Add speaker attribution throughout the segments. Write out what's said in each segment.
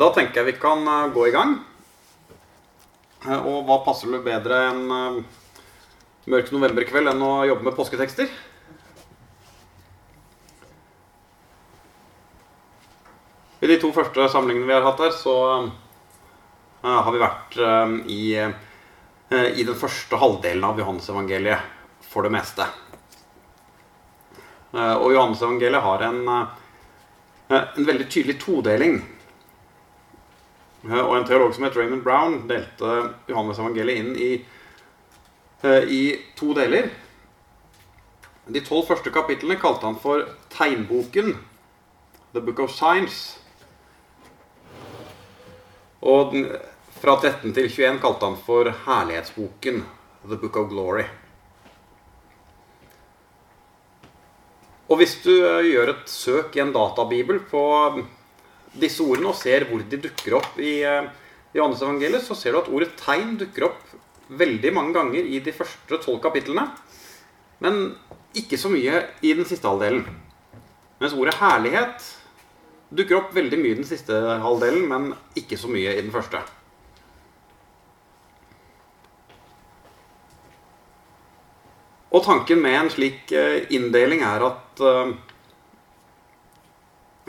Speaker 1: Da tenker jeg vi kan eh, gå i gang. Eh, Og hva passer med bedre en eh, mørk novemberkveld enn å jobbe med påsketekster? I de to første samlingene vi har hatt her, så har vi vært i, i den første halvdelen av Johannes-evangeliet for det meste. Og Johannes-evangeliet har en, en veldig tydelig todeling. Eh, Og en teolog som het Raymond Brown, delte Johannes evangeliet inn i, eh, i to deler. De tolv første kapitlene kalte han for tegnboken, The Book of Science. Og den, fra 13 til 21 kalte han for herlighetsboken, The Book of Glory. Og hvis du eh, gjør et søk i en databibel på disse ordene og ser hvor de dukker opp i eh, Johannes evangeliet, så ser du at ordet 'tegn' dukker opp veldig mange ganger i de første tolv kapitlene. Men ikke så mye i den siste halvdelen. Mens ordet 'herlighet' dukker opp veldig mye i den siste halvdelen, men ikke så mye i den første. Og tanken med en slik eh, inndeling er at eh,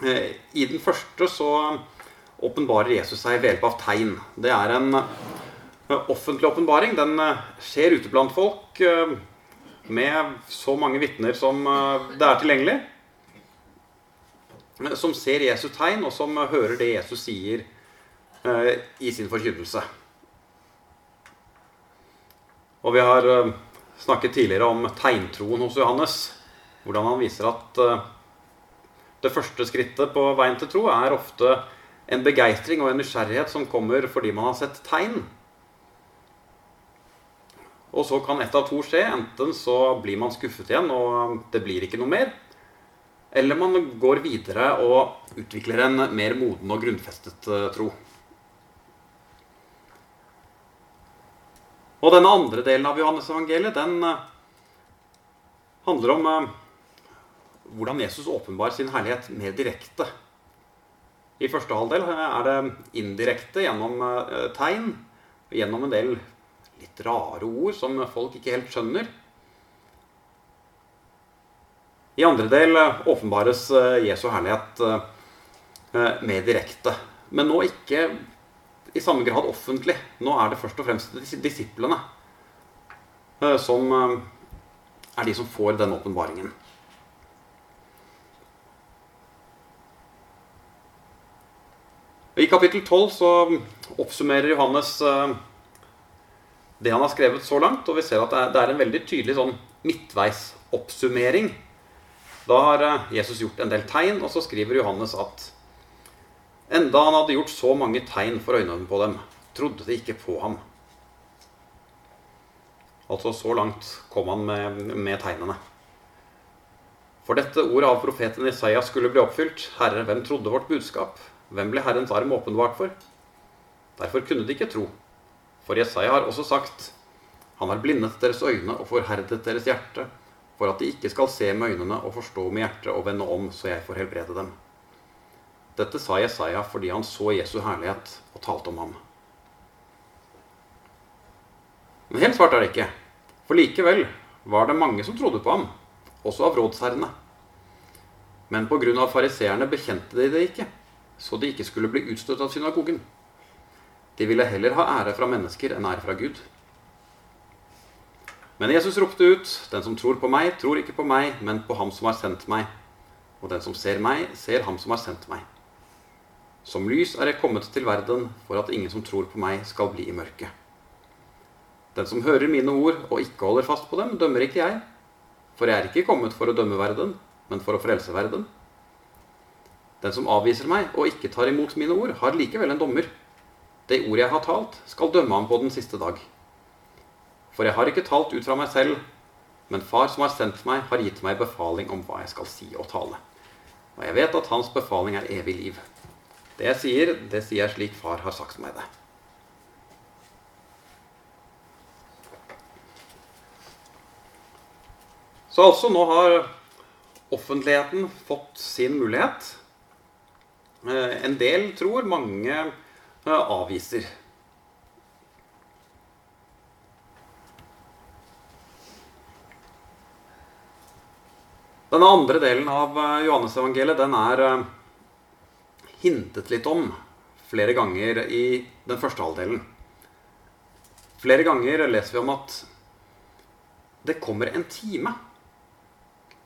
Speaker 1: i den første så åpenbarer Jesus seg ved hjelp av tegn. Det er en eh, offentlig åpenbaring. Den eh, skjer ute blant folk eh, med så mange vitner som eh, det er tilgjengelig. eh, Som ser Jesu tegn, og som eh, hører det Jesus sier eh, i sin forkynnelse. Og vi har eh, snakket tidligere om tegntroen hos Johannes. Hvordan han viser at eh, det første skrittet på veien til tro er ofte en begeistring og en nysgjerrighet som kommer fordi man har sett tegn. Og så kan ett av to skje. Enten så blir man skuffet igjen, og det blir ikke noe mer. Eller man går videre og utvikler en mer moden og grunnfestet eh, tro. Og denne andre delen av Johannes-evangeliet, den eh, handler om eh, hvordan Jesus åpenbar sin herlighet mer direkte. I første halvdel er det indirekte gjennom eh, tegn, gjennom en del litt rare ord som folk ikke helt skjønner. I andre del eh, åpenbares eh, Jesu herlighet mer direkte. Men nå ikke i samme grad offentlig. Nå er det først og fremst disiplene som er de som får denne åpenbaringen. I kapittel 12 så oppsummerer Johannes eh, det han har skrevet så langt, og vi ser at det er, en veldig tydelig sånn midtveisoppsummering. Da har eh, Jesus gjort en del tegn, og så skriver Johannes at enda han hadde gjort så mange tegn for øynene på dem, trodde de ikke på ham. Altså så langt kom han med, med tegnene. For dette ordet av profeten Isaiah skulle bli oppfylt. Herre, hvem trodde vårt budskap? Hvem ble Herrens arm åpenbart for? Derfor kunne de ikke tro. For Jesaja har også sagt, Han har blindet deres øyne og forherdet deres hjerte, for at de ikke skal se med øynene og forstå med hjertet og vende om, så jeg får helbrede dem. Dette sa Jesaja fordi han så Jesu herlighet og talte om ham. Men helt svart er det ikke. For likevel var det mange som trodde på ham, også av rådsherrene. Men pga. fariseerne bekjente de det ikke, så de ikke skulle bli utstøtt av synagogen. De ville heller ha ære fra mennesker enn ære fra Gud. Men Jesus ropte ut, Den som tror på meg, tror ikke på meg, men på ham som har sendt meg. Og den som ser meg, ser ham som har sendt meg. Som lys er jeg kommet til verden, for at ingen som tror på meg, skal bli i mørket. Den som hører mine ord og ikke holder fast på dem, dømmer ikke jeg. For jeg er ikke kommet for å dømme verden, men for å frelse verden. Den som avviser meg og ikke tar imot mine ord, har likevel en dommer. Det ordet jeg har talt, skal dømme ham på den siste dag. For jeg har ikke talt ut fra meg selv, men Far som har sendt meg, har gitt meg befaling om hva jeg skal si og tale. Og jeg vet at hans befaling er evig liv. Det jeg sier, det sier jeg slik Far har sagt meg det. Så altså, nå har offentligheten fått sin mulighet. Eh, en del tror, mange eh, avviser. Denne andre delen av Johannes-evangeliet den er eh, hintet litt om flere ganger i den første halvdelen. Flere ganger leser vi om at det kommer en time.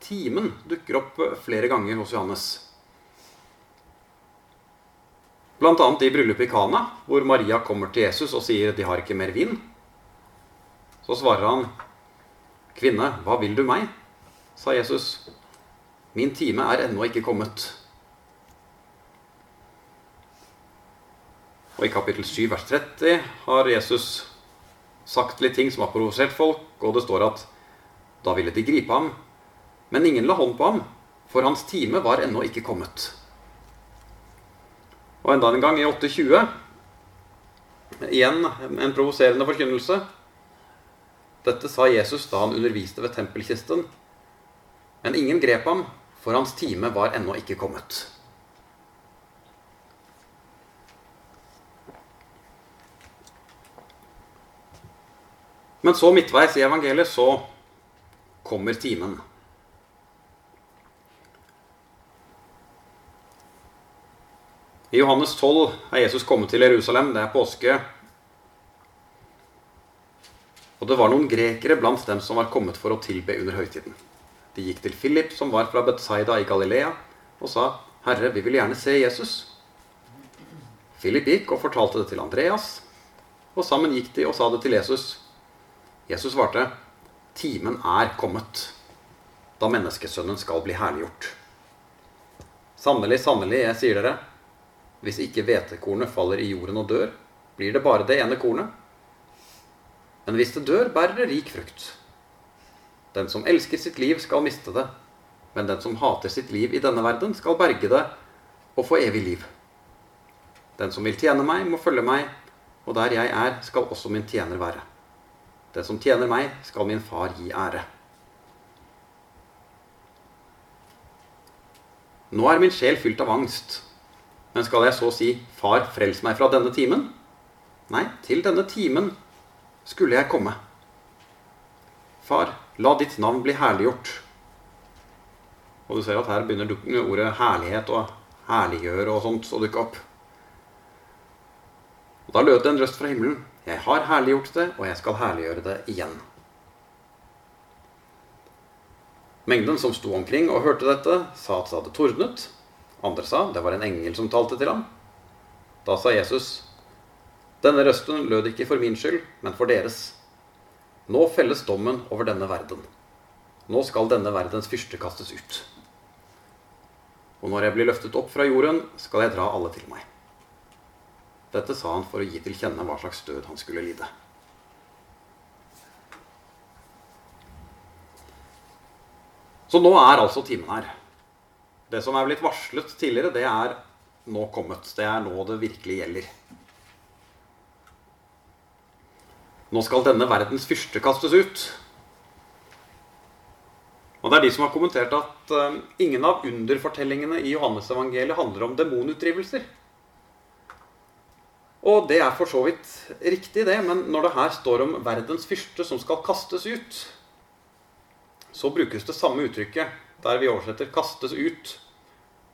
Speaker 1: Timen dukker opp flere ganger hos Johannes. Annet i bryllupet i Kana, hvor Maria kommer til Jesus og sier de har ikke mer vin. Så svarer han, 'Kvinne, hva vil du meg?' sa Jesus. 'Min time er ennå ikke kommet.' Og i kapittel 7 vers 30 har Jesus sagt litt ting som har provosert folk, og det står at da ville de gripe ham, men ingen la hånd på ham, for hans time var ennå ikke kommet. Og enda en gang i 820 igjen en provoserende forkynnelse. Dette sa Jesus da han underviste ved tempelkisten. Men ingen grep ham, for hans time var ennå ikke kommet. Men så midtveis i evangeliet så kommer timen. I Johannes 12 er Jesus kommet til Jerusalem. Det er påske. Og det var noen grekere blant dem som var kommet for å tilbe under høytiden. De gikk til Philip, som var fra Betsaida i Galilea, og sa, 'Herre, vi vil gjerne se Jesus.' Philip gikk og fortalte det til Andreas, og sammen gikk de og sa det til Jesus. Jesus svarte, 'Timen er kommet, da menneskesønnen skal bli herliggjort.' Sannelig, sannelig, jeg sier dere, hvis ikke hvetekornet faller i jorden og dør, blir det bare det ene kornet. Men hvis det dør, bærer det rik frukt. Den som elsker sitt liv, skal miste det. Men den som hater sitt liv i denne verden, skal berge det og få evig liv. Den som vil tjene meg, må følge meg, og der jeg er, skal også min tjener være. Den som tjener meg, skal min far gi ære. Nå er min sjel fylt av angst. Men skal jeg så si, Far, frels meg fra denne timen? Nei, til denne timen skulle jeg komme. Far, la ditt navn bli herliggjort. Og du ser at her begynner ordet herlighet og herliggjøre og sånt å dukke opp. Og Da lød det en røst fra himmelen. Jeg har herliggjort det, og jeg skal herliggjøre det igjen. Mengden som sto omkring og hørte dette, sa at det hadde tordnet. Andre sa det var en engel som talte til ham. Da sa Jesus, denne røsten lød ikke for min skyld, men for deres. Nå felles dommen over denne verden. Nå skal denne verdens fyrste kastes ut. Og når jeg blir løftet opp fra jorden, skal jeg dra alle til meg. Dette sa han for å gi til kjenne hva slags død han skulle lide. Så nå er altså timen her. Det som er blitt varslet tidligere, det er nå kommet. Det er nå det virkelig gjelder. Nå skal denne verdens fyrste kastes ut. Og det er de som har kommentert at uh, ingen av underfortellingene i Johannesevangeliet handler om demonutdrivelser. Og det er for så vidt riktig, det, men når det her står om verdens fyrste som skal kastes ut, så brukes det samme uttrykket, der vi oversetter 'kastes ut',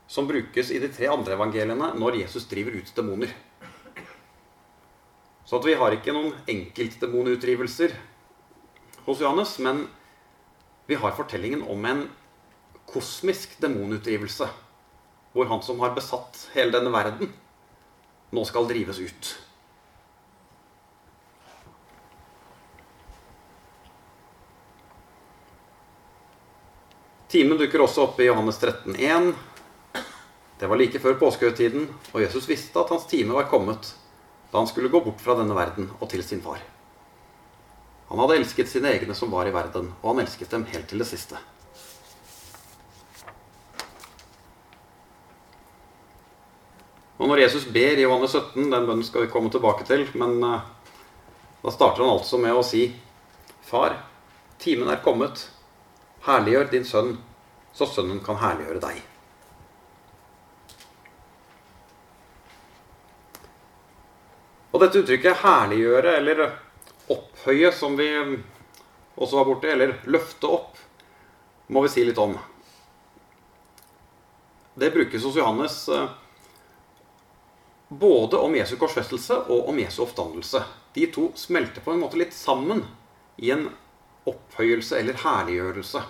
Speaker 1: som brukes i de tre andre evangeliene når Jesus driver ut demoner. Så vi har ikke noen enkeltdemonutdrivelser hos Johannes, men vi har fortellingen om en kosmisk demonutdrivelse, hvor han som har besatt hele denne verden, nå skal drives ut. Timen dukker også opp i Johannes 13, 13,1. Det var like før påskehøytiden, og Jesus visste at hans time var kommet da han skulle gå bort fra denne verden og til sin far. Han hadde elsket sine egne som var i verden, og han elsket dem helt til det siste. Og når Jesus ber i Johannes 17, den bønnen skal vi komme tilbake til, men uh, da starter han altså med å si Far, timen er kommet. Herliggjør din sønn, så sønnen kan herliggjøre deg. Og dette uttrykket 'herliggjøre' eller 'opphøye', som vi også var borti, eller 'løfte opp', må vi si litt om. Det brukes hos Johannes eh, både om Jesu korsfestelse og om Jesu oppstandelse. De to smelter på en måte litt sammen i en opphøyelse eller herliggjørelse.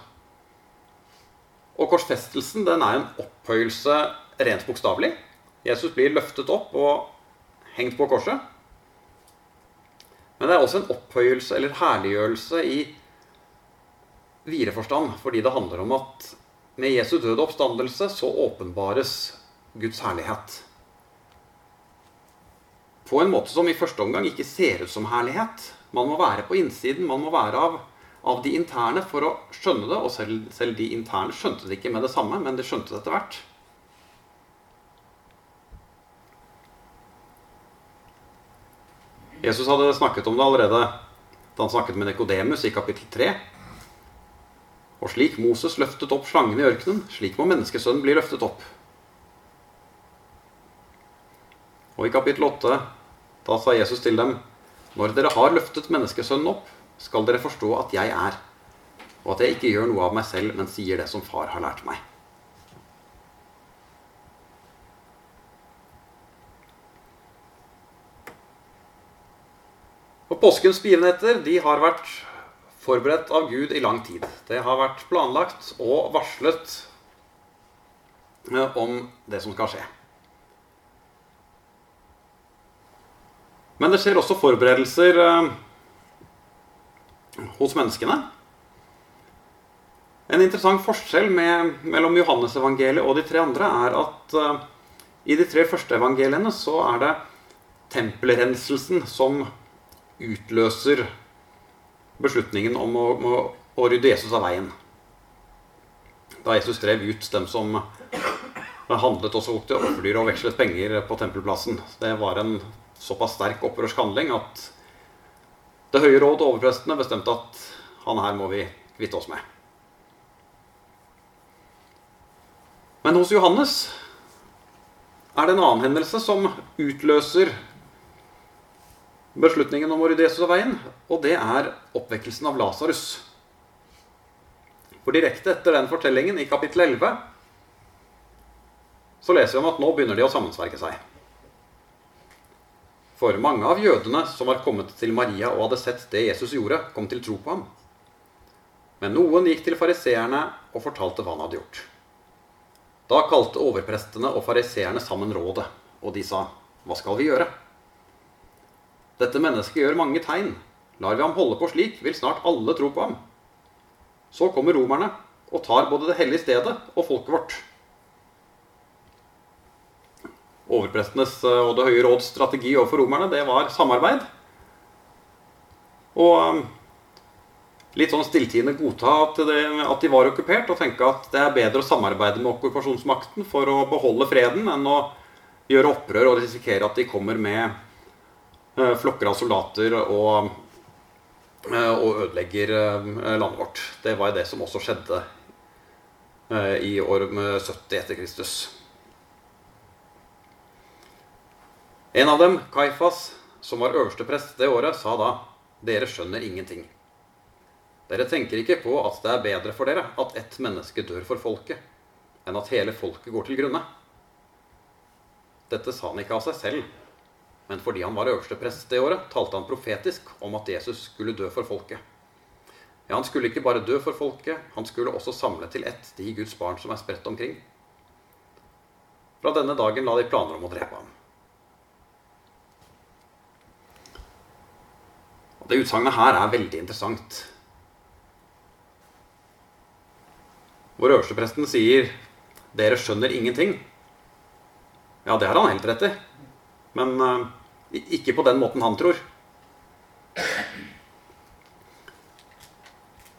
Speaker 1: Og korsfestelsen den er en opphøyelse rent bokstavelig. Jesus blir løftet opp og hengt på korset. Men det er også en opphøyelse eller herliggjørelse i videre forstand, fordi det handler om at med Jesu døde oppstandelse så åpenbares Guds herlighet. På en måte som i første omgang ikke ser ut som herlighet. Man må være på innsiden, man må være av, av de interne for å skjønne det. Og selv, selv de interne skjønte det ikke med det samme, men de skjønte det etter hvert. Jesus hadde snakket om det allerede da han snakket med Nekodemus i kapittel 3. Og slik Moses løftet opp slangen i ørkenen, slik må menneskesønnen bli løftet opp. Og i kapittel 8 da sa Jesus til dem, når dere har løftet menneskesønnen opp, skal dere forstå at jeg er, og at jeg ikke gjør noe av meg selv, men sier det som far har lært meg. Og Påskens begivenheter de har vært forberedt av Gud i lang tid. Det har vært planlagt og varslet eh, om det som skal skje. Men det skjer også forberedelser eh, hos menneskene. En interessant forskjell med, mellom Johannesevangeliet og de tre andre er at uh, i de tre første evangeliene så er det tempelrenselsen som utløser beslutningen om å, å, å rydde Jesus av veien. Da Jesus drev ut dem som handlet og solgte offerdyr og vekslet penger på tempelplassen. Det var en såpass sterk opprørsk handling at Det høye råd og overprestene bestemte at han her må vi kvitte oss med. Men hos Johannes er det en annen hendelse som utløser beslutningen om å rydde Jesus av veien, og det er oppvekkelsen av Lasarus. For direkte etter den fortellingen, i kapittel 11, så leser vi om at nå begynner de å sammensverge seg. For mange av jødene som var kommet til Maria og hadde sett det Jesus gjorde, kom til tro på ham. Men noen gikk til fariseerne og fortalte hva han hadde gjort. Da kalte overprestene og fariseerne sammen rådet, og de sa, hva skal vi gjøre? Dette mennesket gjør mange tegn. Lar vi ham holde på slik, vil snart alle tro på ham. Så kommer romerne og tar både det hellige stedet og folket vårt. Overprestenes eh, og Det høye råds strategi overfor romerne, det var samarbeid. Og eh, litt sånn stilltiende godta at, det, at, de var okkupert, og tenke at det er bedre å samarbeide med okkupasjonsmakten for å beholde freden enn å gjøre opprør og risikere at de kommer med Eh, flokker av soldater og, og ødelegger landet vårt. Det var det som også skjedde i år 70 etter Kristus. En av dem, Kaifas, som var øverste prest det året, sa da dere skjønner ingenting. Dere tenker ikke på at det er bedre for dere at ett menneske dør for folket, enn at hele folket går til grunne. Dette sa han ikke av seg selv, men fordi han var øverste prest det året, talte han profetisk om at Jesus skulle dø for folket. Ja, Han skulle ikke bare dø for folket, han skulle også samle til ett de Guds barn som er spredt omkring. Fra denne dagen la de planer om å drepe ham. Det utsagnet her er veldig interessant. Hvor øverstepresten sier 'Dere skjønner ingenting'. Ja, det har han helt rett i. Men uh, ikke på den måten han tror.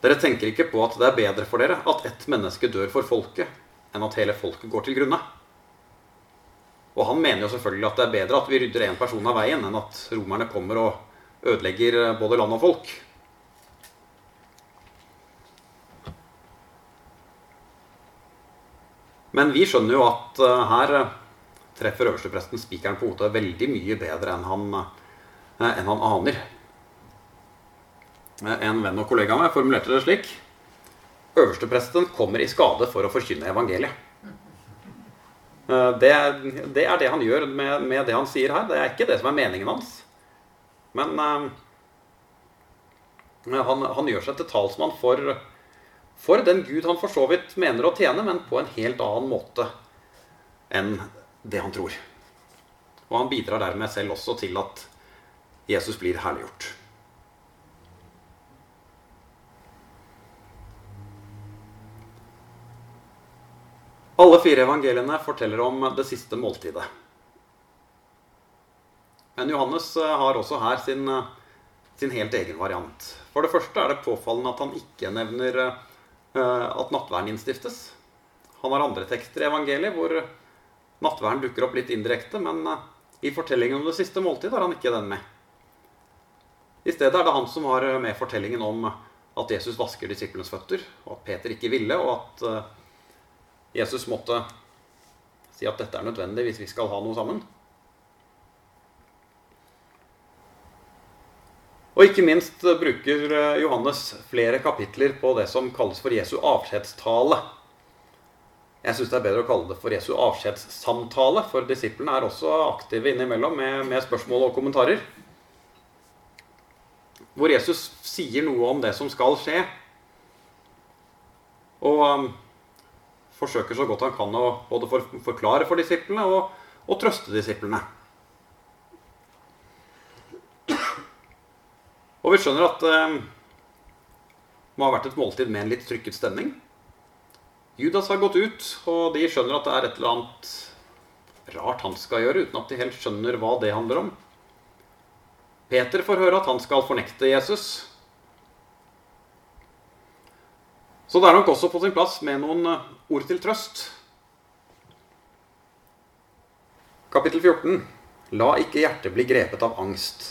Speaker 1: Dere tenker ikke på at det er bedre for dere at ett menneske dør for folket, enn at hele folket går til grunne. Og han mener jo selvfølgelig at det er bedre at vi rydder én person av veien, enn at romerne kommer og ødelegger eh, både land og folk. Men vi skjønner jo at eh, her treffer øverstepresten spikeren på hodet veldig mye bedre enn han, eh, enn han aner. Eh, en venn og kollega av meg formulerte det slik Øverstepresten kommer i skade for å forkynne evangeliet. Eh, det det er, det han gjør med, med, det han sier her. Det er ikke det som er meningen hans. Men uh, han, han, gjør seg til talsmann for, for den Gud han for så vidt mener å tjene, men på en helt annen måte enn det han tror. Og han bidrar dermed selv også til at Jesus blir herliggjort. Alle fire evangeliene forteller om det siste måltidet. Men Johannes eh, har også her sin, eh, sin, helt egen variant. For det første er det påfallende at han ikke nevner uh, at nattverden innstiftes. Han har andre tekster i evangeliet hvor nattverden dukker opp litt indirekte, men i fortellingen om det siste måltid har han ikke den med. I stedet er det han som har med fortellingen om at Jesus vasker disiplenes føtter, og at Peter ikke ville, og at Jesus måtte si at dette er nødvendig hvis vi skal ha noe sammen. Og ikke minst bruker eh, Johannes flere kapitler på det som kalles for Jesu avskjedstale. Jeg syns det er bedre å kalle det for Jesu avskjedssamtale, for disiplene er også aktive innimellom med, med spørsmål og kommentarer. Hvor Jesus sier noe om det som skal skje. Og um, forsøker så godt han kan å både forklare for disiplene og, og trøste disiplene. Og vi skjønner at eh, det må ha vært et måltid med en litt trykket stemning. Judas har gått ut, og de skjønner at det er et eller annet rart han skal gjøre, uten at de helt skjønner hva det handler om. Peter får høre at han skal fornekte Jesus. Så det er nok også på sin plass med noen eh, ord til trøst. Kapittel 14. La ikke hjertet bli grepet av angst.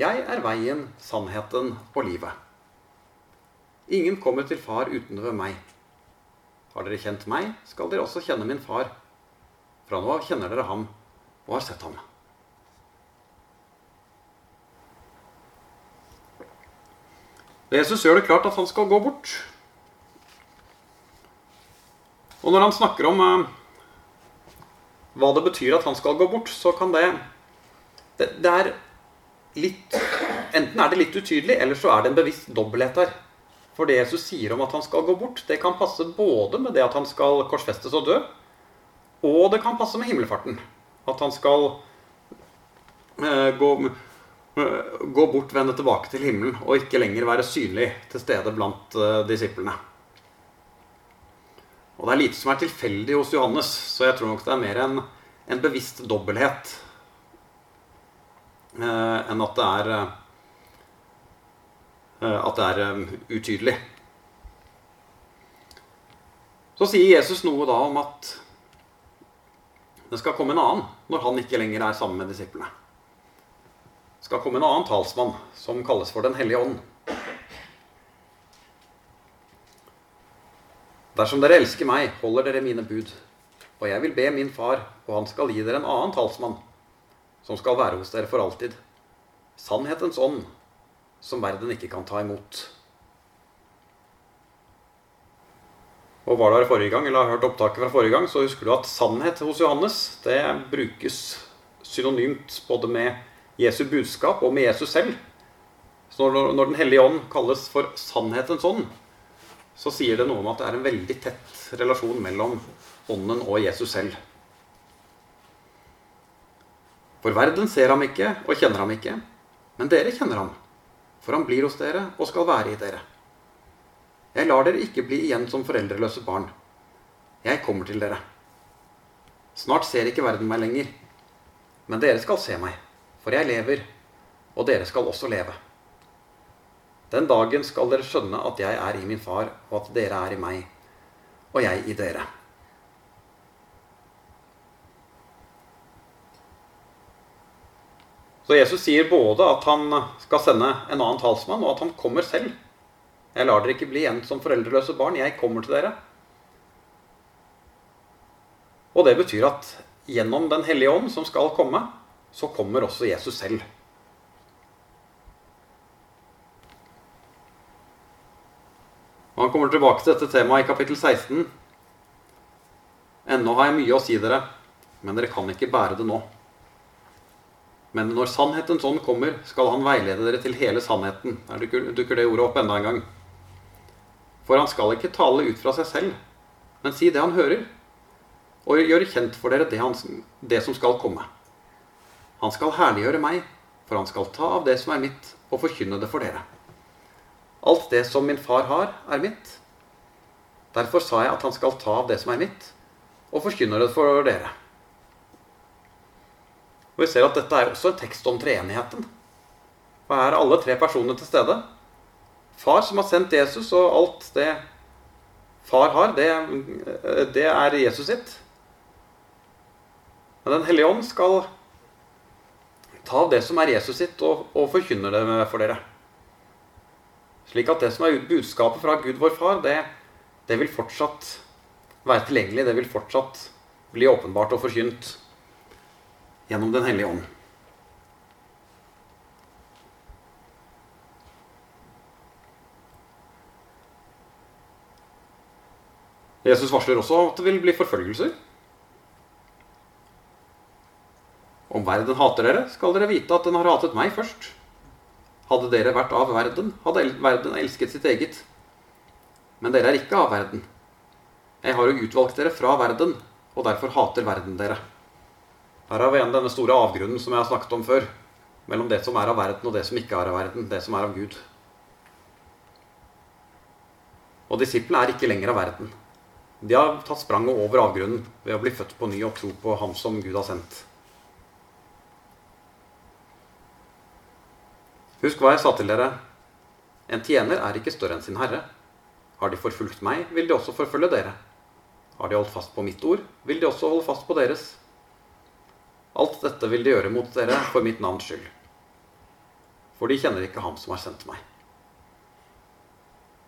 Speaker 1: 'Jeg er veien, sannheten og livet.' Ingen kommer til far uten meg. Har dere kjent meg, skal dere også kjenne min far. Fra nå av kjenner dere ham og har sett ham. Jesus gjør det klart at han skal gå bort. Og når han snakker om uh, hva det betyr at han skal gå bort, så kan det, det det, er litt Enten er det litt utydelig, eller så er det en bevisst dobbelthet her. For det Jesus sier om at han skal gå bort, det kan passe både med det at han skal korsfestes og dø, og det kan passe med himmelfarten. At han skal eh, gå, uh, gå bort, vende tilbake til himmelen, og ikke lenger være synlig til stede blant disiplene. Og det er lite som er tilfeldig hos Johannes, så jeg tror nok det er mer en, en bevisst dobbelthet eh, enn at det er eh, at det er utydelig. Så sier Jesus noe da om at det skal komme en annen når han ikke lenger er sammen med disiplene. Det skal komme en annen talsmann som kalles for Den hellige ånd. Dersom dere elsker meg, holder dere mine bud. Og jeg vil be min far, og han skal gi dere en annen talsmann, som skal være hos dere for alltid. Sannhetens ånd, som verden ikke kan ta imot. Og var der forrige gang, eller har hørt opptaket fra forrige gang, så husker du at sannhet hos Johannes det brukes synonymt både med Jesu budskap og med Jesus selv. Så når, når Den hellige ånd kalles for sannhetens ånd, så sier det noe om at det er en veldig tett relasjon mellom Ånden og Jesus selv. For verden ser ham ikke og kjenner ham ikke, men dere kjenner ham, for han blir hos dere og skal være i dere. Jeg lar dere ikke bli igjen som foreldreløse barn. Jeg kommer til dere. Snart ser ikke verden meg lenger, men dere skal se meg, for jeg lever, og dere skal også leve. Den dagen skal dere skjønne at jeg er i min far, og at dere er i meg, og jeg i dere. Så Jesus sier både at han skal sende en annen talsmann, og at han kommer selv. Jeg lar dere ikke bli igjen som foreldreløse barn. Jeg kommer til dere. Og det betyr at gjennom Den hellige ånd som skal komme, så kommer også Jesus selv. Og Han kommer tilbake til dette temaet i kapittel 16. Ennå har jeg mye å si dere, men dere kan ikke bære det nå. Men når sannhetens ånd kommer, skal han veilede dere til hele sannheten. Der dukker det ordet opp enda en gang. For han skal ikke tale ut fra seg selv, men si det han hører, og gjøre kjent for dere det, han, det som skal komme. Han skal herliggjøre meg, for han skal ta av det som er mitt, og forkynne det for dere. Alt det som min far har, er mitt. Derfor sa jeg at han skal ta av det som er mitt, og forkynne det for dere. Og Vi ser at dette er også en tekst om treenigheten. Og her er alle tre personene til stede. Far som har sendt Jesus, og alt det far har, det, det er Jesus sitt. Men Den hellige ånd skal ta av det som er Jesus sitt, og, og forkynne det for dere. Slik at det som er budskapet fra Gud vår Far, det, det vil fortsatt være tilgjengelig. Det vil fortsatt bli åpenbart og forkynt gjennom Den hellige ånd. Jesus varsler også at det vil bli forfølgelser. Om verden hater dere, skal dere vite at den har hatet meg først. Hadde dere vært av verden, hadde verden elsket sitt eget. Men dere er ikke av verden. Jeg har jo utvalgt dere fra verden, og derfor hater verden dere. Her har vi igjen denne store avgrunnen som jeg har snakket om før. Mellom det som er av verden, og det som ikke er av verden. Det som er av Gud. Og disiplene er ikke lenger av verden. De har tatt spranget over avgrunnen ved å bli født på ny og tro på Ham som Gud har sendt. Husk hva jeg sa til dere. En tjener er ikke større enn sin herre. Har de forfulgt meg, vil de også forfølge dere. Har de holdt fast på mitt ord, vil de også holde fast på deres. Alt dette vil de gjøre mot dere for mitt navns skyld. For de kjenner ikke ham som har sendt meg.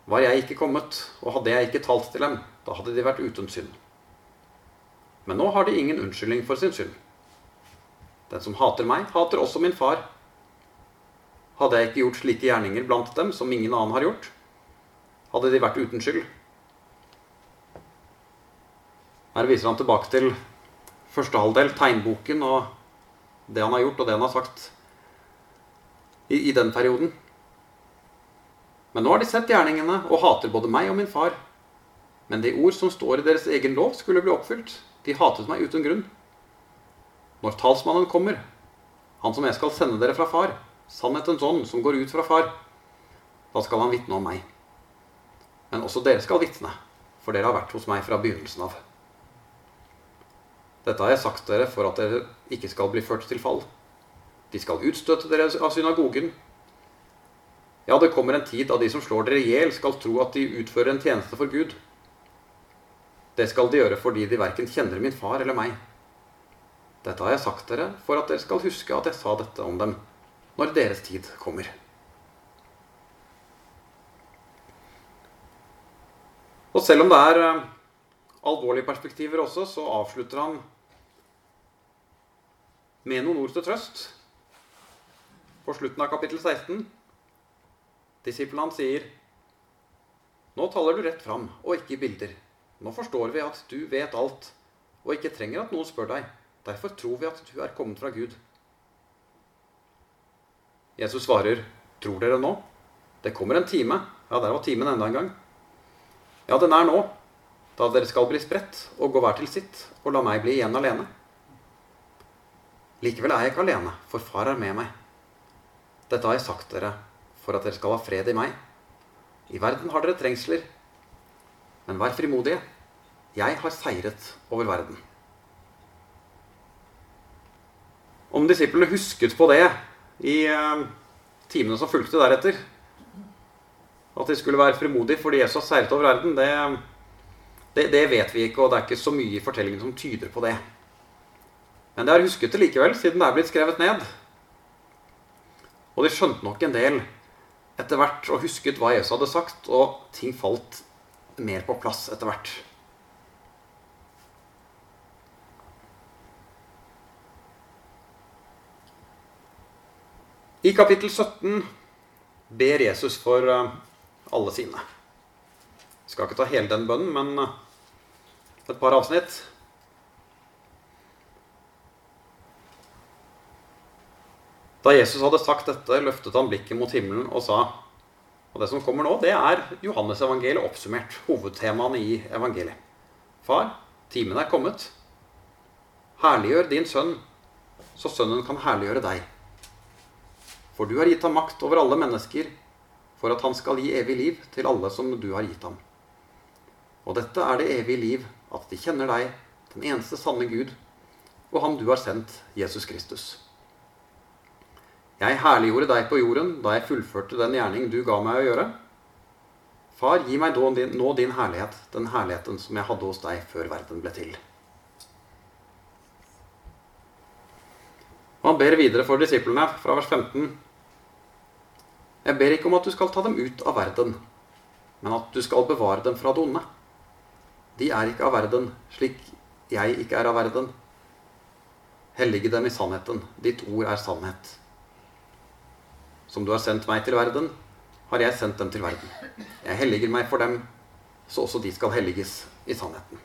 Speaker 1: Var jeg ikke kommet, og hadde jeg ikke talt til dem, da hadde de vært uten synd. Men nå har de ingen unnskyldning for sin synd. Den som hater meg, hater også min far. Hadde jeg ikke gjort slike gjerninger blant dem som ingen annen har gjort, hadde de vært uten skyld. Her viser han tilbake til første halvdel, tegnboken, og det han har gjort, og det han har sagt i, i den perioden. Men nå har de sett gjerningene og hater både meg og min far. Men de ord som står i deres egen lov, skulle bli oppfylt. De hatet meg uten grunn. Når talsmannen kommer, han som jeg skal sende dere fra far, sannhetens ånd som går ut fra far, da skal han vitne om meg. Men også dere skal vitne, for dere har vært hos meg fra begynnelsen av. Dette har jeg sagt dere for at dere ikke skal bli ført til fall. De skal utstøte dere av synagogen. Ja, det kommer en tid da de som slår dere i hjel, skal tro at de utfører en tjeneste for Gud. Det skal de gjøre fordi de verken kjenner min far eller meg. Dette har jeg sagt dere for at dere skal huske at jeg sa dette om dem når deres tid kommer. Og selv om det er eh, alvorlige perspektiver også, så avslutter han med noen ord til trøst på slutten av kapittel 16. Disiplene sier, 'Nå taler du rett fram, og ikke i bilder.' Nå forstår vi at du vet alt, og ikke trenger at noen spør deg. Derfor tror vi at du er kommet fra Gud. Jesus svarer, 'Tror dere nå?' Det kommer en time. Ja, der var timen enda en gang. Ja, den er nå, da dere skal bli spredt og gå hver til sitt, og la meg bli igjen alene. Likevel er jeg ikke alene, for far er med meg. Dette har jeg sagt dere, for at dere skal ha fred i meg. I verden har dere trengsler, men vær frimodige. Jeg har seiret over verden. Om disiplene husket på det i eh, timene som fulgte deretter. At de skulle være frimodige fordi Jesus har seiret over verden, det, det, det, vet vi ikke, og det er ikke så mye i fortellingen som tyder på det. Men de har husket det likevel, siden det er blitt skrevet ned. Og de skjønte nok en del etter hvert og husket hva Jesus hadde sagt, og ting falt mer på plass etter hvert. I kapittel 17 ber Jesus for eh, alle sine. Jeg skal ikke ta hele den bønnen, men eh, et par avsnitt. Da Jesus hadde sagt dette, løftet han blikket mot himmelen og sa Og det som kommer nå, det er Johannes-evangeliet oppsummert. Hovedtemaene i evangeliet. Far, timen er kommet. Herliggjør din sønn, så sønnen kan herliggjøre deg. For du har gitt ham makt over alle mennesker, for at han skal gi evig liv til alle som du har gitt ham. Og dette er det evige liv, at de kjenner deg, den eneste sanne Gud, og ham du har sendt, Jesus Kristus. Jeg herliggjorde deg på jorden da jeg fullførte den gjerning du ga meg å gjøre. Far, gi meg nå din herlighet, den herligheten som jeg hadde hos deg før verden ble til. Og han ber videre for disiplene fra vers 15. Jeg ber ikke om at du skal ta dem ut av verden, men at du skal bevare dem fra det onde. De er ikke av verden, slik jeg ikke er av verden. Hellige dem i sannheten. Ditt ord er sannhet. Som du har sendt meg til verden, har jeg sendt dem til verden. Jeg helliger meg for dem, så også de skal helliges i sannheten.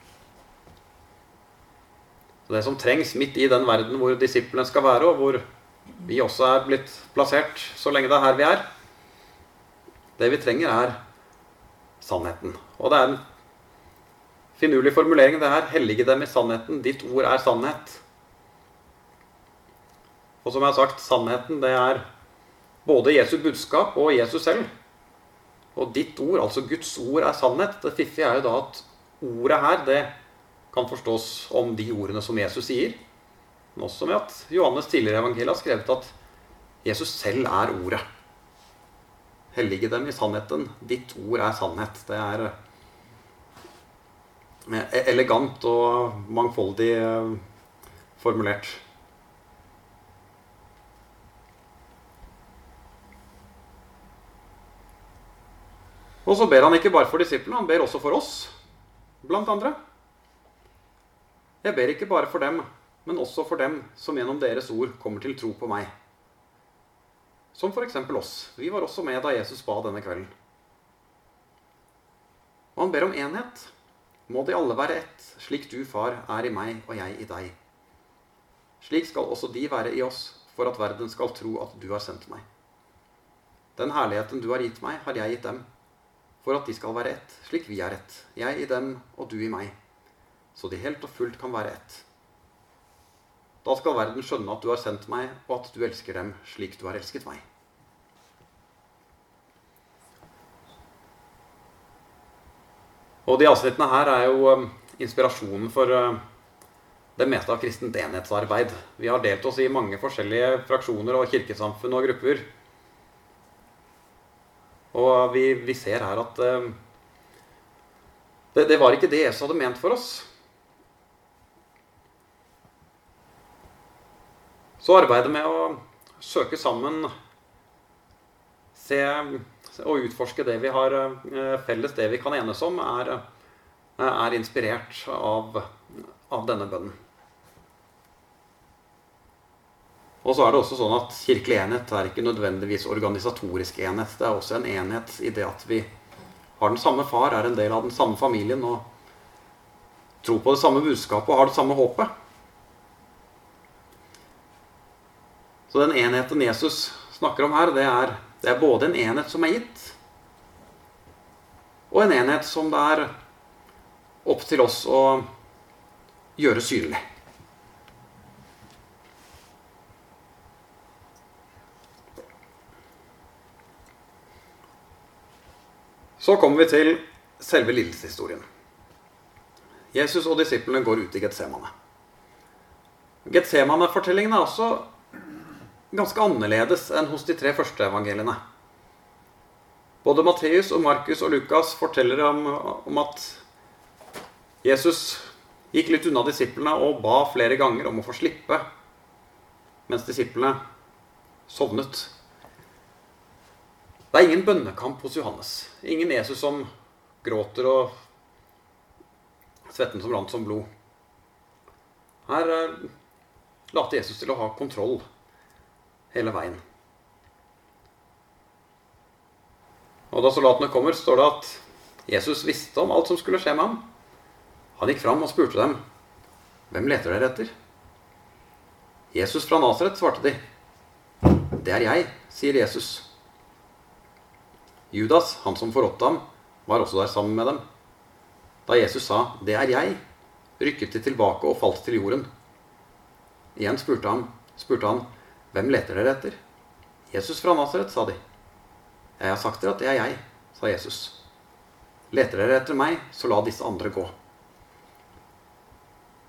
Speaker 1: Så det som trengs midt i den verden hvor disiplene skal være, og hvor vi også er blitt plassert så lenge det er her vi er Det vi trenger, er sannheten. Og det er en finurlig formulering, det her. Hellige dem i sannheten. Ditt ord er sannhet. Og som jeg har sagt, sannheten, det er både Jesu budskap og Jesus selv. Og ditt ord, altså Guds ord, er sannhet. Det fiffige er jo da at ordet her, det kan forstås om de ordene som Jesus sier, men også med at Johannes tidligere i evangeliet har skrevet at Jesus selv er ordet. Hellige dem i sannheten. Ditt ord er sannhet. Det er eh, elegant og mangfoldig eh, formulert. Og så ber han ikke bare for disiplene, han ber også for oss, blant andre. Jeg ber ikke bare for dem, men også for dem som gjennom deres ord kommer til tro på meg. Som f.eks. oss. Vi var også med da Jesus ba denne kvelden. Og han ber om enhet. Må de alle være ett, slik du, far, er i meg og jeg i deg. Slik skal også de være i oss, for at verden skal tro at du har sendt meg. Den herligheten du har gitt meg, har jeg gitt dem, for at de skal være ett, slik vi er ett, jeg i dem og du i meg så de helt og fullt kan være ett. Da skal verden skjønne at du har sendt meg, og at du elsker dem slik du har elsket meg. Og de avsnittene her er jo um, inspirasjonen for uh, det meste av kristent enhetsarbeid. Vi har delt oss i mange forskjellige fraksjoner og kirkesamfunn og grupper. Og vi, vi ser her at um, det, det var ikke det Jesus hadde ment for oss. Så arbeidet med å søke sammen, se og utforske det vi har eh, felles, det vi kan enes om, er, eh, er inspirert av, av, denne bønnen. Og så er det også sånn at Kirkelig enhet er ikke nødvendigvis organisatorisk enhet. Det er også en enhet i det at vi har den samme far, er en del av den samme familien og tror på det samme budskapet og har det samme håpet. Så den enheten Jesus snakker om her, det er, det er både en enhet som er gitt, og en enhet som det er opp til oss å gjøre synlig. Så kommer vi til selve lidelseshistorien. Jesus og disiplene går ut i Getsemane. Getsemane-fortellingen er også ganske annerledes enn hos de tre første evangeliene. Både Matteus og Markus og Lukas forteller om, om at Jesus gikk litt unna disiplene og ba flere ganger om å få slippe, mens disiplene sovnet. Det er ingen bønnekamp hos Johannes. Ingen Jesus som gråter og svetten som rant som blod. Her eh, later Jesus til å ha kontroll hele veien. Og da soldatene kommer, står det at Jesus visste om alt som skulle skje med ham. Han gikk fram og spurte dem, 'Hvem leter dere etter?' 'Jesus fra Nasaret', svarte de. 'Det er jeg', sier Jesus. Judas, han som forrådte ham, var også der sammen med dem. Da Jesus sa 'Det er jeg', rykket de tilbake og falt til jorden. Igjen spurte han, spurte han 'Hvem leter dere etter?' 'Jesus fra Nasaret', sa de. 'Jeg har sagt dere at det er jeg', sa Jesus. 'Leter dere etter meg, så la disse andre gå'.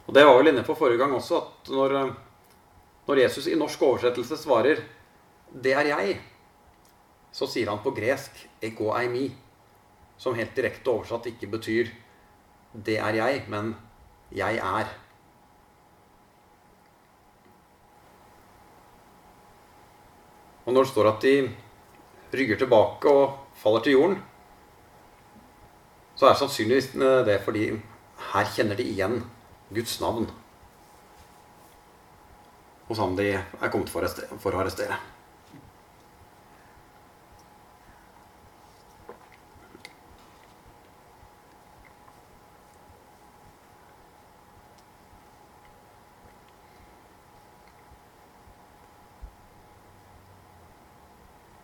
Speaker 1: Og Det var vel inne på forrige gang også, at når, når Jesus i norsk oversettelse svarer 'Det er jeg', så sier han på gresk 'ego eimi', som helt direkte oversatt ikke betyr 'det er jeg', men 'jeg er'. Og når det står at de rygger tilbake og faller til jorden, så er det sannsynligvis det fordi her kjenner de igjen Guds navn hos ham de er kommet for å arrestere.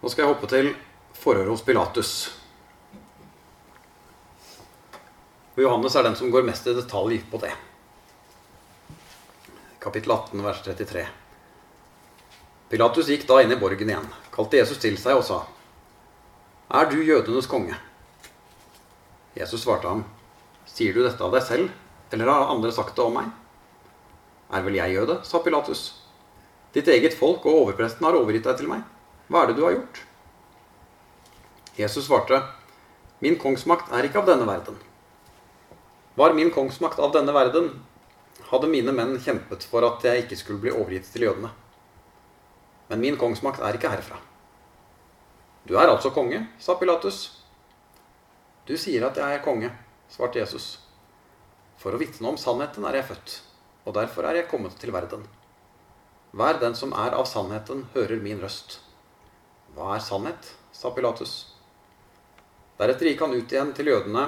Speaker 1: Nå skal jeg hoppe til forhøret hos Pilatus. Og Johannes er den som går mest i detalj på det. Kapittel 18, vers 33. Pilatus gikk da inn i borgen igjen, kalte Jesus til seg og sa, Er du jødenes konge? Jesus svarte ham, Sier du dette av deg selv, eller har andre sagt det om meg? Er vel jeg jøde? sa Pilatus. Ditt eget folk og overpresten har overgitt deg til meg. Hva er det du har gjort? Jesus svarte, Min kongsmakt er ikke av denne verden. Var min kongsmakt av denne verden, hadde mine menn kjempet for at jeg ikke skulle bli overgitt til jødene. Men min kongsmakt er ikke herfra. Du er altså konge, sa Pilatus. Du sier at jeg er konge, svarte Jesus. For å vitne om sannheten er jeg født, og derfor er jeg kommet til verden. Hver den som er av sannheten, hører min røst. Hva er sannhet? sa Pilatus. Deretter gikk han ut igjen til jødene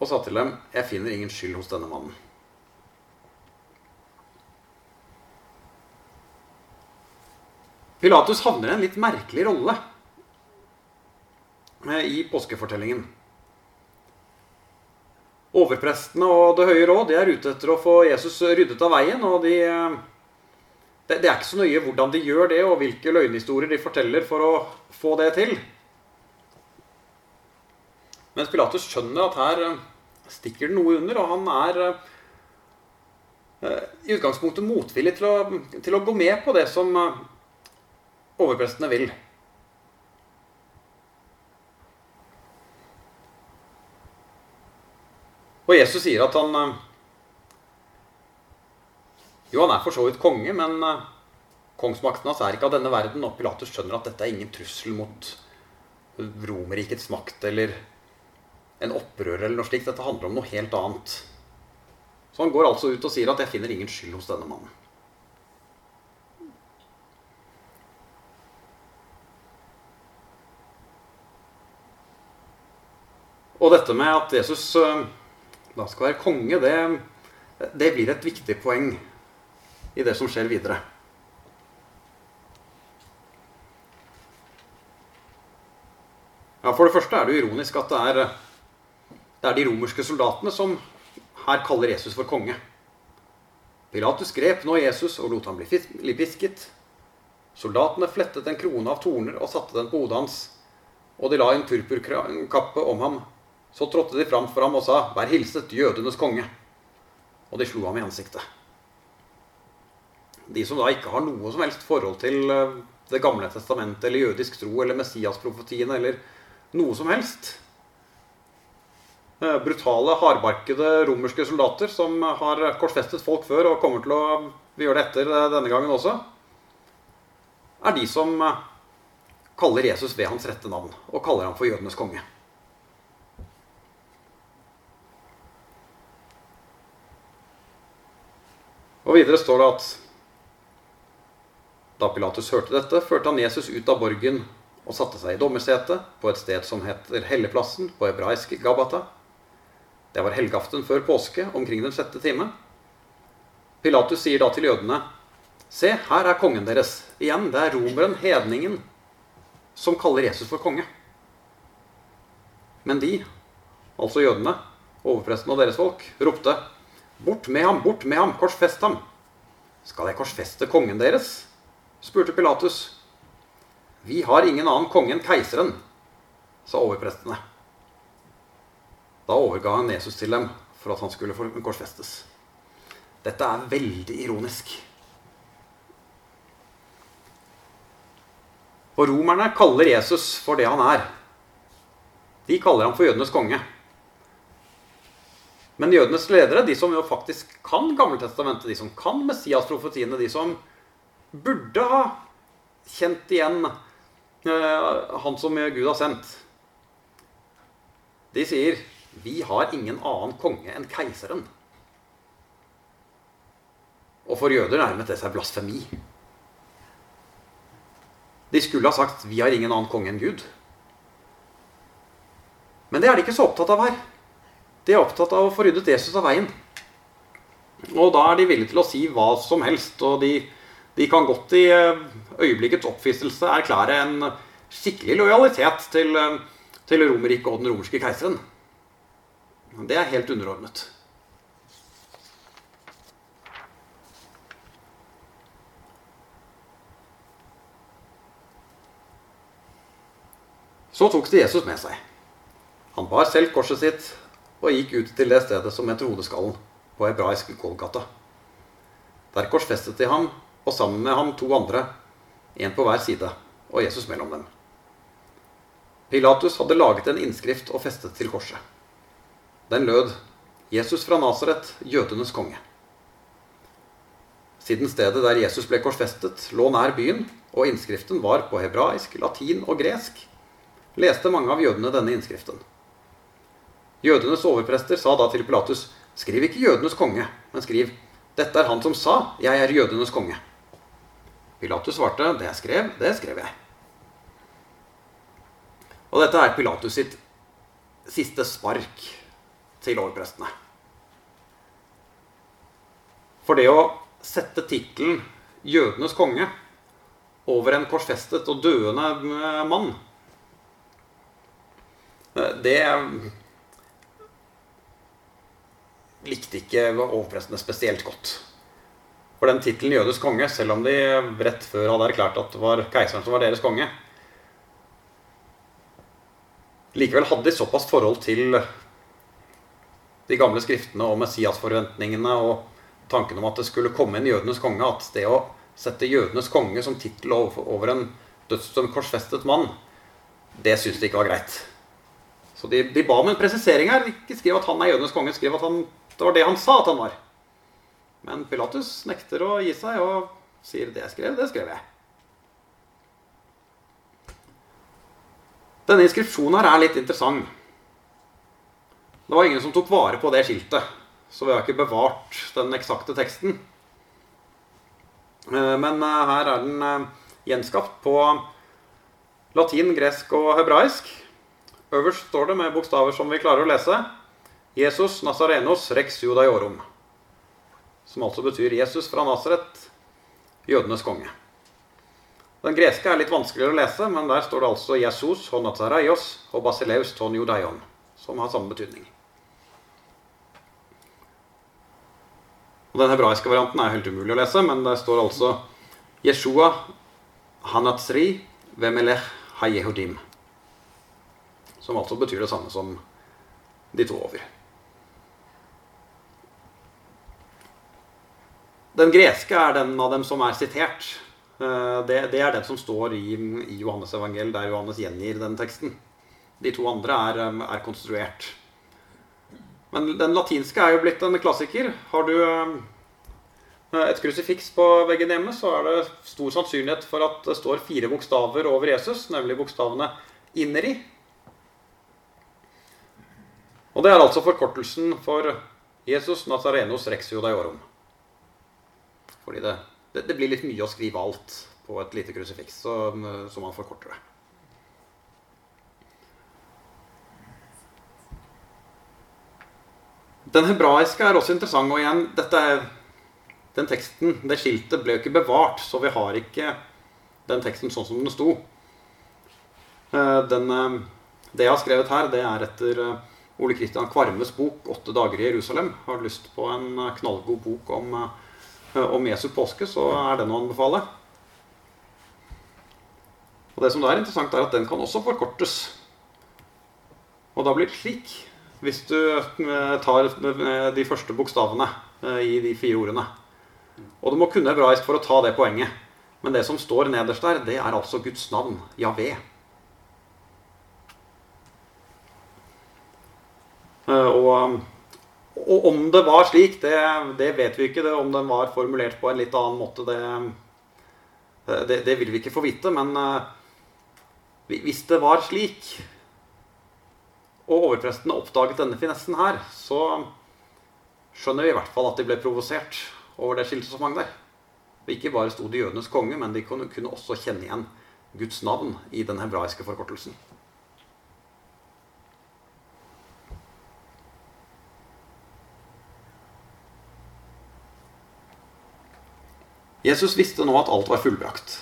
Speaker 1: og sa til dem, Jeg finner ingen skyld hos denne mannen. Pilatus havner i en litt merkelig rolle eh, i påskefortellingen. Overprestene og Det høye råd de er ute etter å få Jesus ryddet av veien. og de eh, det, det, er ikke så nøye hvordan de gjør det, og hvilke løgnhistorier de forteller for å få det til. Men Pilatus skjønner at her eh, stikker det noe under, og han er uh, i utgangspunktet motvillig til å, til å, gå med på det som uh, overprestene vil. Og Jesus sier at han jo, han er for så vidt konge, men uh, kongsmakten hans er ikke av denne verden. Og Pilatus skjønner at dette er ingen trussel mot Romerrikets makt eller en opprører eller noe slikt. Dette handler om noe helt annet. Så han går altså ut og sier at 'jeg finner ingen skyld hos denne mannen'. Og dette med at Jesus uh, da skal være konge, det, det blir et viktig poeng i det som skjer videre. Ja, For det første er det ironisk at det er, det er de romerske soldatene som her kaller Jesus for konge. Pilatus grep nå Jesus og lot ham bli pisket. Soldatene flettet en krone av torner og satte den på hodet hans. Og de la en purpurkappe om ham. Så trådte de fram for ham og sa, 'Vær hilset, jødenes konge'. Og de slo ham i ansiktet. De som da ikke har noe som helst forhold til eh, Det gamle testamentet eller jødisk tro eller Messias-profetiene eller noe som helst. Eh, brutale, hardbarkede romerske soldater som har korsfestet folk før og kommer til å gjøre det etter eh, denne gangen også, er de som kaller Jesus ved hans rette navn og kaller ham for jødenes konge. Og videre står det at da Pilatus hørte dette, førte han Jesus ut av borgen og satte seg i dommersetet på et sted som heter Helleplassen, på hebraisk Gabata. Det var helgaften før påske, omkring den sjette time. Pilatus sier da til jødene, Se, her er kongen deres. Igjen, det er romeren, hedningen, som kaller Jesus for konge. Men de, altså jødene, overpresten og deres folk, ropte, Bort med ham, bort med ham, korsfest ham. Skal jeg korsfeste kongen deres? Spurte Pilatus. Vi har ingen annen konge enn keiseren, sa overprestene. Da overga han Jesus til dem for at han skulle korsfestes. Dette er veldig ironisk. Og romerne kaller Jesus for det han er. De kaller ham for jødenes konge. Men jødenes ledere, de som jo faktisk kan Gammeltestamentet, de som kan Messias-profetiene, de som burde ha kjent igjen uh, han som Gud har sendt, de sier vi har ingen annen konge enn keiseren. Og for jøder nærmet det seg blasfemi. De skulle ha sagt 'vi har ingen annen konge enn Gud'. Men det er de ikke så opptatt av her. De er opptatt av å få ryddet Jesus av veien. Og da er de villige til å si hva som helst. Og de, de kan godt i eh, øyeblikkets oppfistelse erklære en skikkelig lojalitet til, eh, til Romerriket og den romerske keiseren. Det er helt underordnet. Så tok de Jesus med seg. Han bar selv korset sitt og gikk ut til det stedet som heter Hodeskallen, på hebraisk Golgata. Der korsfestet de ham, og sammen med ham to andre, en på hver side, og Jesus mellom dem. Pilatus hadde laget en innskrift og festet til korset. Den lød 'Jesus fra Nasaret, jødenes konge'. Siden stedet der Jesus ble korsfestet, lå nær byen, og innskriften var på hebraisk, latin og gresk, leste mange av jødene denne innskriften. Jødenes overprester sa da til Pilatus, skriv ikke 'jødenes konge', men skriv 'Dette er han som sa, jeg er jødenes konge'. Pilatus svarte, 'Det jeg skrev, det skrev jeg'. Og dette er Pilatus sitt siste spark til overprestene. For det å sette tittelen 'jødenes konge' over en korsfestet og døende mann, det likte ikke overprestene spesielt godt. For den tittelen 'jødisk konge', selv om de rett før hadde erklært at det var keiseren som var deres konge, likevel hadde de såpass forhold til de gamle skriftene og Messias-forventningene og tanken om at det skulle komme en jødenes konge, at det å sette jødenes konge som tittel over en dødsdømt korsfestet mann, det syntes de ikke var greit. Så de, de ba om en presisering her. Ikke skriv at han er jødenes konge, skriv at han det var det han sa at han var. Men Pilatus nekter å gi seg og sier 'det jeg skrev, det skrev jeg'. Denne inskripsjonen her er litt interessant. Det var ingen som tok vare på det skiltet, så vi har ikke bevart den eksakte teksten. Eh, men eh, her er den eh, gjenskapt på latin, gresk og hebraisk. Øverst står det med bokstaver som vi klarer å lese. Jesus Nazarenos rex judaiorum. Som altså betyr Jesus fra Nasaret, jødenes konge. Den greske er litt vanskeligere å lese, men der står det altså Jesus hon Nazaraios og Basileus ton judaion, som har samme betydning. Og Den hebraiske varianten er helt umulig å lese, men der står altså Jeshua hanatsri vemelech hayehudim. Som altså betyr det samme som de to over. Den greske er den av dem som er sitert. Eh, det, det er den som står i, i Johannes evangel, der Johannes gjengir den teksten. De to andre er, eh, er, konstruert. Men den latinske er jo blitt en klassiker. Har du et krusifiks på veggen hjemme, så er det stor sannsynlighet for at det står fire bokstaver over Jesus, nemlig bokstavene 'inneri'. Og det er altså forkortelsen for Jesus Nazarenos Rexio Judaiorum. Fordi det, det, det, blir litt mye å skrive alt på et lite krusifiks, så, så man forkorter det. Den hebraiske er også interessant. Og igjen, dette den teksten, det skiltet, ble jo ikke bevart, så vi har ikke den teksten sånn som den sto. Eh, den, eh, det jeg har skrevet her, det er etter eh, Ole Kristian Kvarmes bok 'Åtte dager i Jerusalem'. Har lyst på en knallgod bok om om Jesu påske, så er den å anbefale. Og Det som er interessant, er at den kan også forkortes. Og da blir det slik hvis du eh, tar eh, de første bokstavene i de fire ordene. Og du må kunne hebraisk for å ta det poenget. Men det som står nederst der, det er altså Guds navn, Javé. Og og om det var slik, det, det vet vi ikke. Det, om den var formulert på en litt annen måte, det, det, det vil vi ikke få vite. Men uh, hvis det var slik, og overprestene oppdaget denne finessen her, så skjønner vi i hvert fall at de ble provosert over det skiltet som hang der. Ikke bare sto de jødenes konge, men de kunne også kjenne igjen Guds navn i den hebraiske forkortelsen. Jesus visste nå at alt var fullbrakt,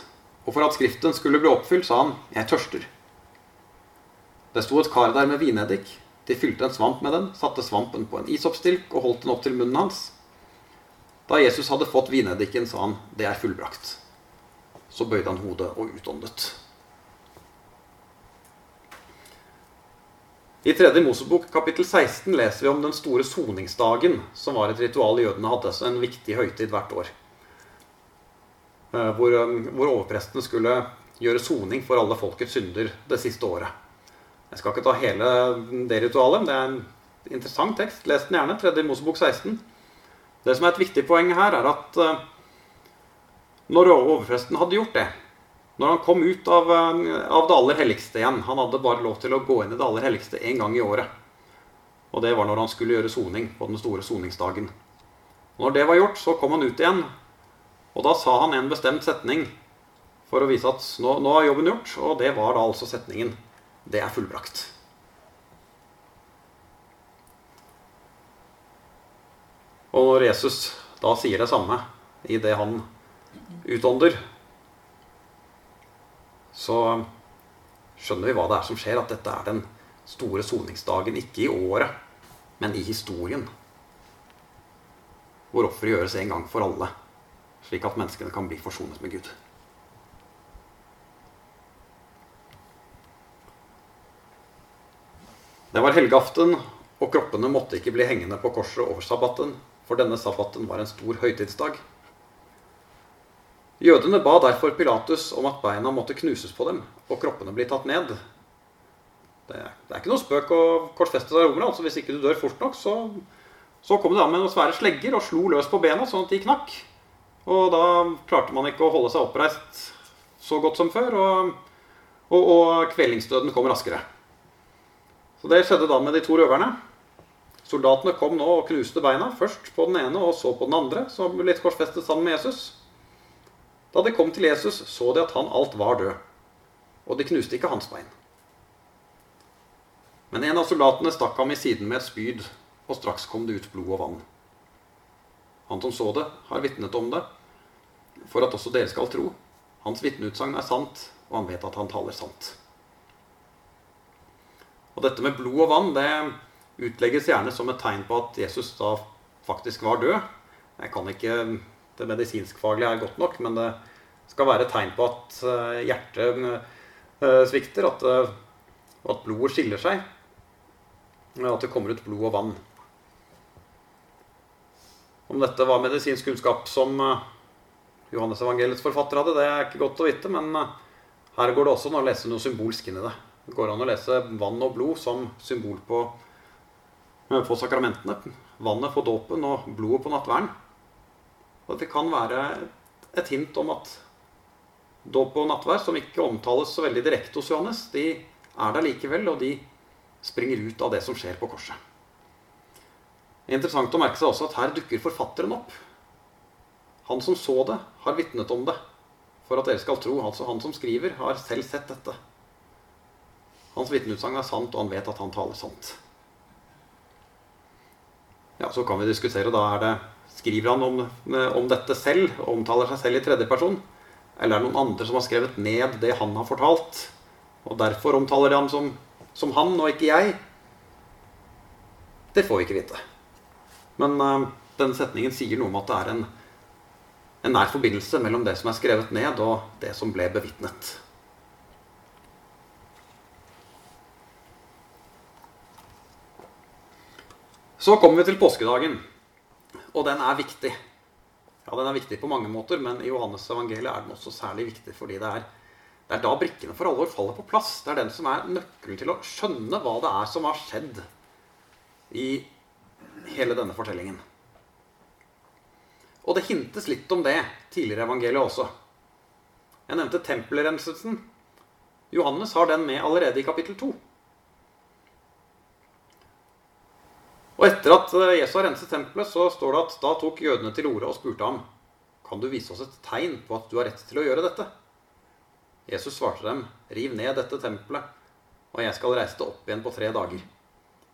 Speaker 1: og for at Skriften skulle bli oppfylt, sa han, 'Jeg tørster'. Det sto et kar der med vineddik. De fylte en svamp med den, satte svampen på en isoppstilk og holdt den opp til munnen hans. Da Jesus hadde fått vineddiken, sa han, 'Det er fullbrakt'. Så bøyde han hodet og utåndet. I 3. Mosebok kapittel 16 leser vi om den store soningsdagen, som var et ritual jødene hadde, så en viktig høytid hvert år. Eh, hvor, um, hvor overprestene skulle gjøre soning for alle folkets synder det siste året. Jeg skal ikke ta hele det ritualet, men det er en interessant tekst. Les den gjerne. 3. Mosebok 16. Det som er et viktig poeng her, er at eh, når overpresten hadde gjort det, når han kom ut av, eh, av, det aller helligste igjen Han hadde bare lov til å gå inn i det aller helligste én gang i året. Og det var når han skulle gjøre soning på den store soningsdagen. Når det var gjort, så kom han ut igjen og da sa han en bestemt setning for å vise at nå, nå er jobben gjort, og det var da altså setningen 'Det er fullbrakt'. Og når Jesus da sier det samme i det han utånder, så skjønner vi hva det er som skjer. At dette er den store soningsdagen, ikke i året, men i historien. Hvor offeret gjøres en gang for alle slik at menneskene kan bli forsonet med Gud. Det var helgeaften, og kroppene måtte ikke bli hengende på korset over sabbaten, for denne sabbaten var en stor høytidsdag. Jødene ba derfor Pilatus om at beina måtte knuses på dem og kroppene bli tatt ned. Det, det er ikke noe spøk å korsfeste seg romerne. Altså hvis ikke du dør fort nok, så, så kom de an med noen svære slegger og slo løs på bena sånn at de knakk. Og da klarte man ikke å holde seg oppreist så godt som før, og, og, og kvelningsdøden kom raskere. Så det skjedde da med de to røverne. Soldatene kom nå og knuste beina, først på den ene og så på den andre, som ble korsfestet sammen med Jesus. Da de kom til Jesus, så de at han alt var død, og de knuste ikke hans bein. Men en av soldatene stakk ham i siden med et spyd, og straks kom det ut blod og vann. Han som så det, har vitnet om det, for at også dere skal tro. Hans vitneutsagn er sant, og han vet at han taler sant. Og dette med blod og vann det utlegges gjerne som et tegn på at Jesus da faktisk var død. Jeg kan ikke Det medisinskfaglige er godt nok, men det skal være et tegn på at eh, hjertet eh, svikter, at, eh, at blodet skiller seg. At det kommer ut blod og vann. Om dette var medisinsk kunnskap som Johannes evangeliets forfatter hadde, det er ikke godt å vite, men eh, her går det også an å lese noe symbolsk inn i det. Det går an å lese vann og blod som symbol på, eh, på sakramentene. Vannet på dåpen og blodet på nattverden. Og det kan være et hint om at dåp og nattverd, som ikke omtales så veldig direkte hos Johannes, de er der likevel, og de springer ut av det som skjer på korset. Interessant å merke seg også at her dukker forfatteren opp. Han som så det, har vitnet om det. For at dere skal tro. Altså han som skriver, har selv sett dette. Hans vitneutsagn er sant, og han vet at han taler sant. Ja, Så kan vi diskutere. da er det, Skriver han om, om dette selv? og Omtaler seg selv i tredjeperson? Eller er det noen andre som har skrevet ned det han har fortalt? Og derfor omtaler de ham som, som han, og ikke jeg? Det får vi ikke vite. Men uh, denne setningen sier noe om at det er en, en nær forbindelse mellom det som er skrevet ned, og det som ble bevitnet. Så kommer vi til påskedagen, og den er viktig. Ja, Den er viktig på mange måter, men i Johannes evangeliet er den også særlig viktig fordi det er, det er da brikkene for alvor faller på plass. Det er den som er nøkkelen til å skjønne hva det er som har skjedd i hele denne fortellingen. Og det hintes litt om det tidligere i evangeliet også. Jeg nevnte tempelrenselsen. Johannes har den med allerede i kapittel 2. Og etter at Jesus har renset tempelet, så står det at da tok jødene til orde og spurte ham kan du vise oss et tegn på at du har rett til å gjøre dette. Jesus svarte dem, riv ned dette tempelet, og jeg skal reise det opp igjen på tre dager.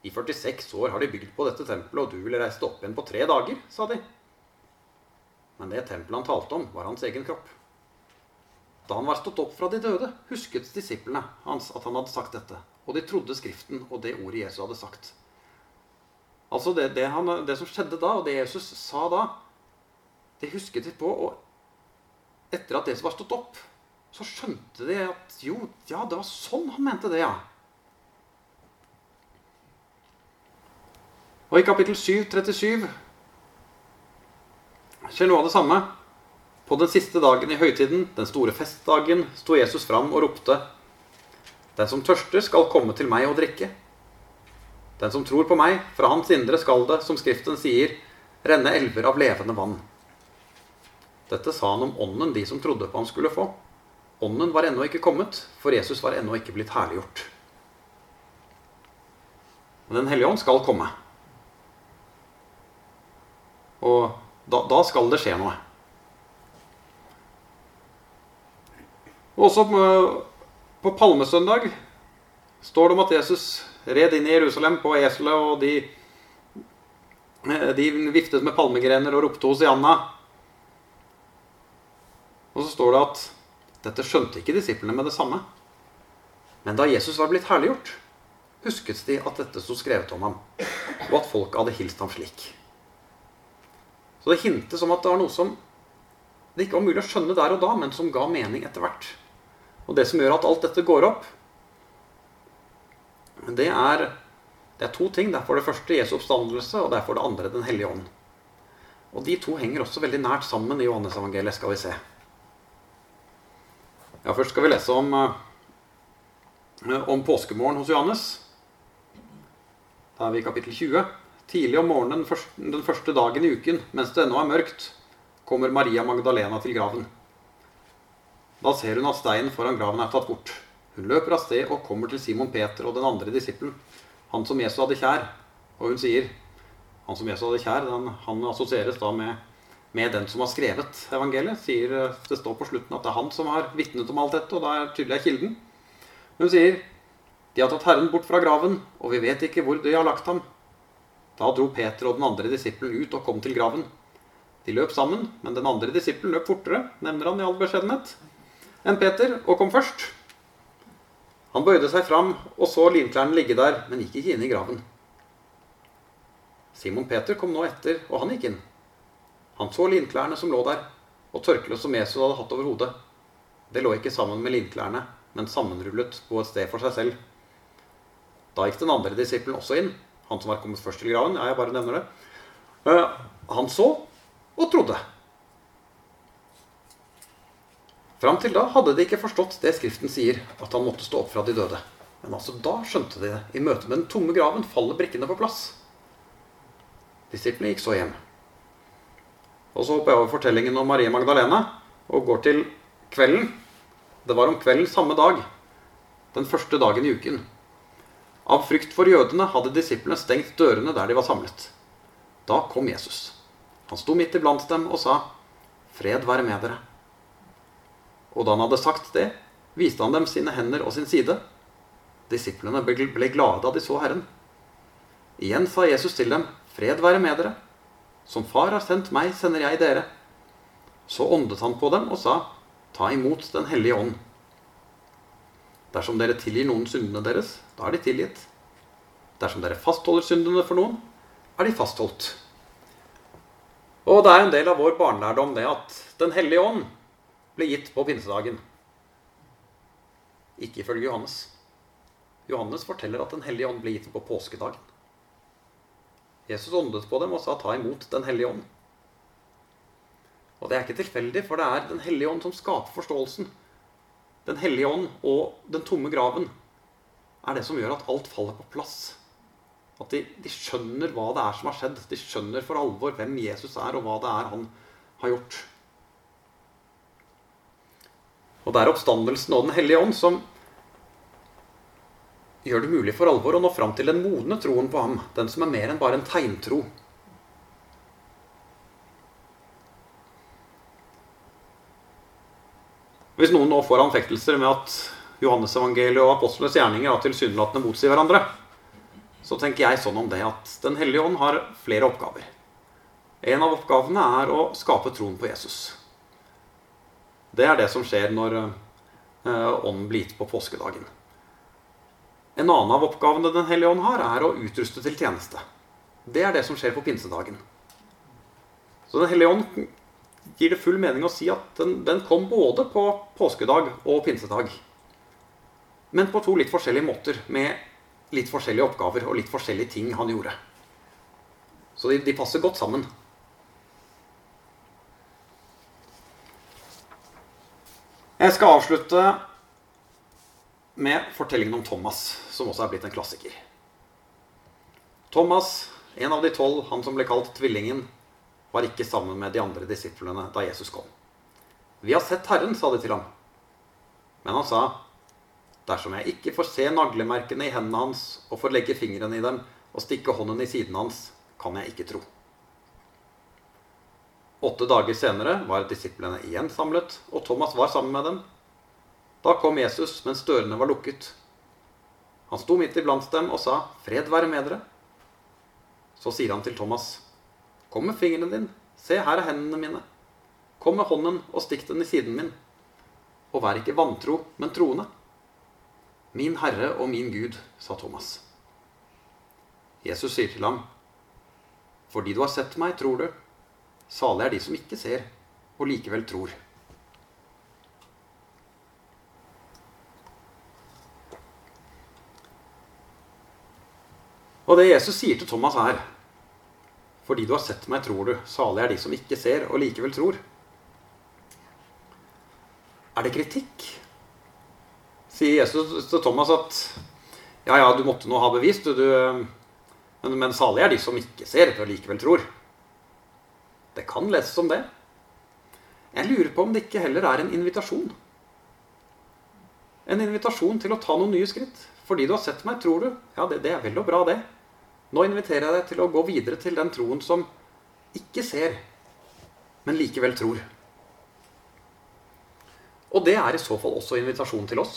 Speaker 1: I 46 år har de bygd på dette tempelet, og du vil reise det opp igjen på tre dager, sa de. Men det tempelet han talte om, var hans egen kropp. Da han var stått opp fra de døde, husket disiplene hans at han hadde sagt dette. Og de trodde Skriften og det ordet Jesus hadde sagt. Altså det, det, han, det som skjedde da, og det Jesus sa da, det husket de på. Og etter at Jesus var stått opp, så skjønte de at jo, ja, det var sånn han mente det, ja. Og i kapittel 7, 37 skjer noe av det samme. På den siste dagen i høytiden, den store festdagen, sto Jesus fram og ropte:" Den som tørster, skal komme til meg og drikke. Den som tror på meg, fra hans indre skal det, som Skriften sier, renne elver av levende vann. Dette sa han om ånden de som trodde på ham, skulle få. Ånden var ennå ikke kommet, for Jesus var ennå ikke blitt herliggjort. Men Den hellige ånd skal komme. Og da, da skal det skje noe. Og også på palmesøndag står det om at Jesus red inn i Jerusalem på eselet, og de, de viftet med palmegrener og ropte Hosianna. Og så står det at dette skjønte ikke disiplene med det samme. Men da Jesus var blitt herliggjort, husket de at dette sto skrevet om ham, og at folk hadde hilst ham slik. Så det hintes om at det var noe som det ikke var mulig å skjønne der og da, men som ga mening etter hvert. Og det som gjør at alt dette går opp, det er, det er to ting. Det er for det første Jesu oppstandelse, og det er for det andre Den hellige ånd. Og de to henger også veldig nært sammen i Johannes-evangeliet, skal vi se. Ja, Først skal vi lese om, eh, om påskemorgen hos Johannes. Da er vi i kapittel 20. Tidlig om morgenen den første dagen i uken, mens det ennå er mørkt, kommer Maria Magdalena til graven. Da ser hun at steinen foran graven er tatt bort. Hun løper av sted og kommer til Simon Peter og den andre disippelen, han som Jesu hadde kjær. Og hun sier Han som Jesu hadde kjær, den, han assosieres da med, med, den som har skrevet evangeliet. Sier, det står på slutten at det er han som har vitnet om alt dette, og da er tydelig er kilden. Hun sier de har tatt Herren bort fra graven, og vi vet ikke hvor de har lagt ham. Da dro Peter og den andre disippelen ut og kom til graven. De løp sammen, men den andre disippelen løp fortere, nevner han i all beskjedenhet, enn Peter, og kom først. Han bøyde seg fram og så linklærne ligge der, men gikk ikke inn i graven. Simon Peter kom nå etter, og han gikk inn. Han så linklærne som lå der, og tørkleet som Jesus hadde hatt over hodet. Det lå ikke sammen med linklærne, men sammenrullet på et sted for seg selv. Da gikk den andre disippelen også inn, han som var kommet først til graven. Ja, jeg bare nevner det. Eh, han så og trodde. Fram til da hadde de ikke forstått det Skriften sier, at han måtte stå opp fra de døde. Men altså da skjønte de det. I møte med den tomme graven faller brikkene på plass. Disiplene gikk så hjem. Og så hopper jeg over fortellingen om Marie Magdalena og går til kvelden. Det var om kvelden samme dag, den første dagen i uken. Av frykt for jødene hadde disiplene stengt dørene der de var samlet. Da kom Jesus. Han sto midt iblant dem og sa, 'Fred være med dere'. Og da han hadde sagt det, viste han dem sine hender og sin side. Disiplene ble glade da de så Herren. Igjen sa Jesus til dem, 'Fred være med dere'. Som Far har sendt meg, sender jeg dere. Så åndet han på dem og sa, Ta imot Den hellige ånd. Dersom dere tilgir noen syndene deres, da er de tilgitt. Dersom dere fastholder syndene for noen, er de fastholdt. Og det er en del av vår barnelærdom det at Den hellige ånd ble gitt på pinsedagen. Ikke ifølge Johannes. Johannes forteller at Den hellige ånd ble gitt på påskedagen. Jesus åndet på dem og sa 'ta imot Den hellige ånd'. Og det er ikke tilfeldig, for det er Den hellige ånd som skaper forståelsen. Den hellige ånd og den tomme graven er det som gjør at alt faller på plass. At de, de, skjønner hva det er som har skjedd. De skjønner for alvor hvem Jesus er, og hva det er han har gjort. Og det er oppstandelsen og Den hellige ånd som gjør det mulig for alvor å nå fram til den modne troen på ham, den som er mer enn bare en tegntro. Hvis noen nå får anfektelser med at Johannes-evangeliet og apostlenes gjerninger tilsynelatende motsier hverandre, så tenker jeg sånn om det at Den hellige ånd har flere oppgaver. En av oppgavene er å skape troen på Jesus. Det er det som skjer når eh, ånden blir gitt på påskedagen. En annen av oppgavene Den hellige ånd har, er å utruste til tjeneste. Det er det som skjer på pinsedagen. Så Den hellige ånd gir det full mening å si at den, den kom både på påskedag og pinsedag. Men på to litt forskjellige måter, med litt forskjellige oppgaver og litt forskjellige ting han gjorde. Så de, de passer godt sammen. Jeg skal avslutte med fortellingen om Thomas, som også er blitt en klassiker. Thomas, en av de tolv, han som ble kalt Tvillingen, var ikke sammen med de andre disiplene da Jesus kom. Vi har sett Herren, sa de til ham. Men han sa, dersom jeg ikke får se naglemerkene i hendene hans og får legge fingrene i dem og stikke hånden i siden hans, kan jeg ikke tro. Åtte dager senere var disiplene igjen samlet, og Thomas var sammen med dem. Da kom Jesus mens dørene var lukket. Han sto midt iblant dem og sa, 'Fred være med dere.' Så sier han til Thomas, 'Kom med fingeren din. Se, her er hendene mine. Kom med hånden og stikk den i siden min. Og vær ikke vantro, men troende.' Min Herre og min Gud, sa Thomas. Jesus sier til ham, 'Fordi du har sett meg, tror du.' Salig er de som ikke ser, og likevel tror.' Og det Jesus sier til Thomas, er Fordi du har sett meg, tror du. Salig er de som ikke ser, og likevel tror. Er det kritikk? Sier Jesus til Thomas at ja, ja, du måtte nå ha bevis, du, du men, men salig er de som ikke ser, og likevel tror. Det kan leses som det. Jeg lurer på om det ikke heller er en invitasjon. En invitasjon til å ta noen nye skritt. Fordi du har sett meg, tror du. Ja, det, det er vel og bra, det. Nå inviterer jeg deg til å gå videre til den troen som ikke ser, men likevel tror. Og det er i så fall også invitasjon til oss.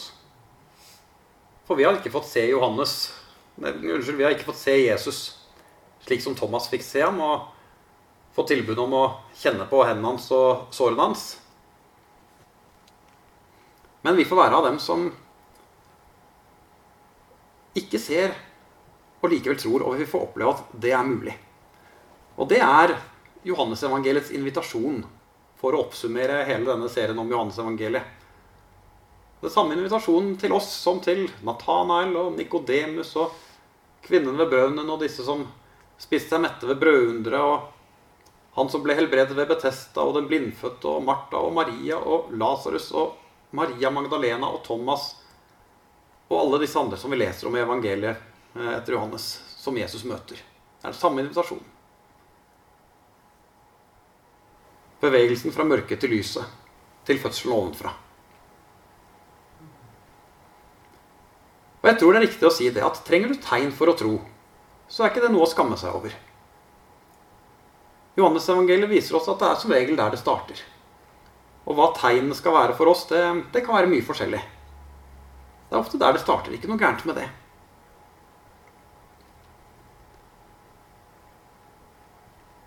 Speaker 1: For vi har ikke fått se Johannes nei, Unnskyld, vi har ikke fått se Jesus slik som Thomas fikk se ham, og fått tilbud om å kjenne på hendene hans og sårene hans. Men vi får være av dem som ikke ser og likevel tror, og vi får oppleve at det er mulig. Og det er Johannesevangeliets invitasjon for å oppsummere hele denne serien om Johannesevangeliet. Det samme invitasjonen til oss som til Nathanael og Nikodemus og kvinnen ved brønnen og disse som spiste seg mette ved brødunderet og Han som ble helbredet ved Betesta, og den blindfødte, og Martha og Maria og Lasarus og Maria Magdalena og Thomas og alle disse andre som vi leser om i evangeliet etter Johannes, som Jesus møter. Det er den samme invitasjonen. Bevegelsen fra mørket til lyset, til fødselen ovenfra. Og jeg tror det er riktig å si det at trenger du tegn for å tro, så er ikke det noe å skamme seg over. Johannes-evangeliet viser oss at det er som regel der det starter. Og hva tegnene skal være for oss, det, det kan være mye forskjellig. Det er ofte der det starter. Ikke noe gærent med det.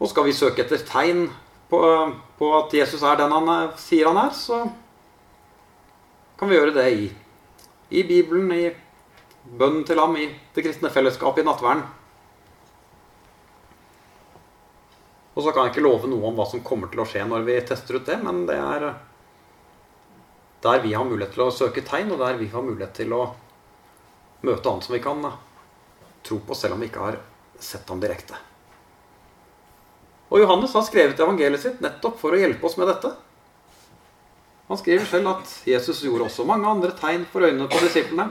Speaker 1: Og skal vi søke etter tegn på, på at Jesus er den han er, sier han er, så kan vi gjøre det i, i Bibelen, i bønnen til ham, i det kristne fellesskapet, i nattverden. Og så kan jeg ikke love noe om hva som kommer til å skje når vi tester ut det, men det er der vi har mulighet til å søke tegn, og der vi har mulighet til å møte han som vi kan tro på, selv om vi ikke har sett ham direkte. Og Johannes har skrevet evangeliet sitt nettopp for å hjelpe oss med dette. Han skriver selv at Jesus gjorde også mange andre tegn for øynene på disiplene.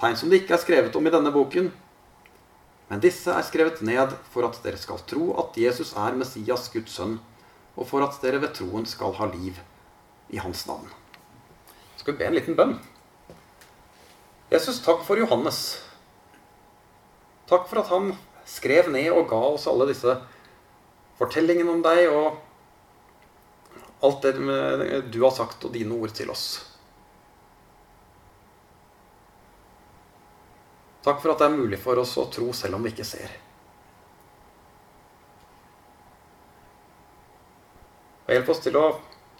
Speaker 1: Tegn som det ikke er skrevet om i denne boken. Men disse er skrevet ned for at dere skal tro at Jesus er Messias, Guds sønn, og for at dere ved troen skal ha liv i hans navn skal vi be en liten bønn. Jesus, takk for Johannes. Takk for at han skrev ned og ga oss alle disse fortellingene om deg og alt det du har sagt, og dine ord til oss. Takk for at det er mulig for oss å tro selv om vi ikke ser. Og hjelp oss til å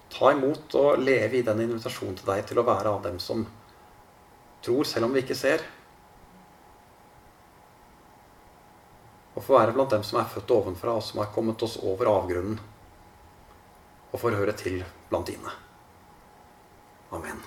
Speaker 1: ta imot og leve i den invitasjonen til deg til å være av dem som tror, selv om vi ikke ser. Og få være blant dem som er født ovenfra, og som har kommet oss over avgrunnen, og får høre til blant dine. Amen.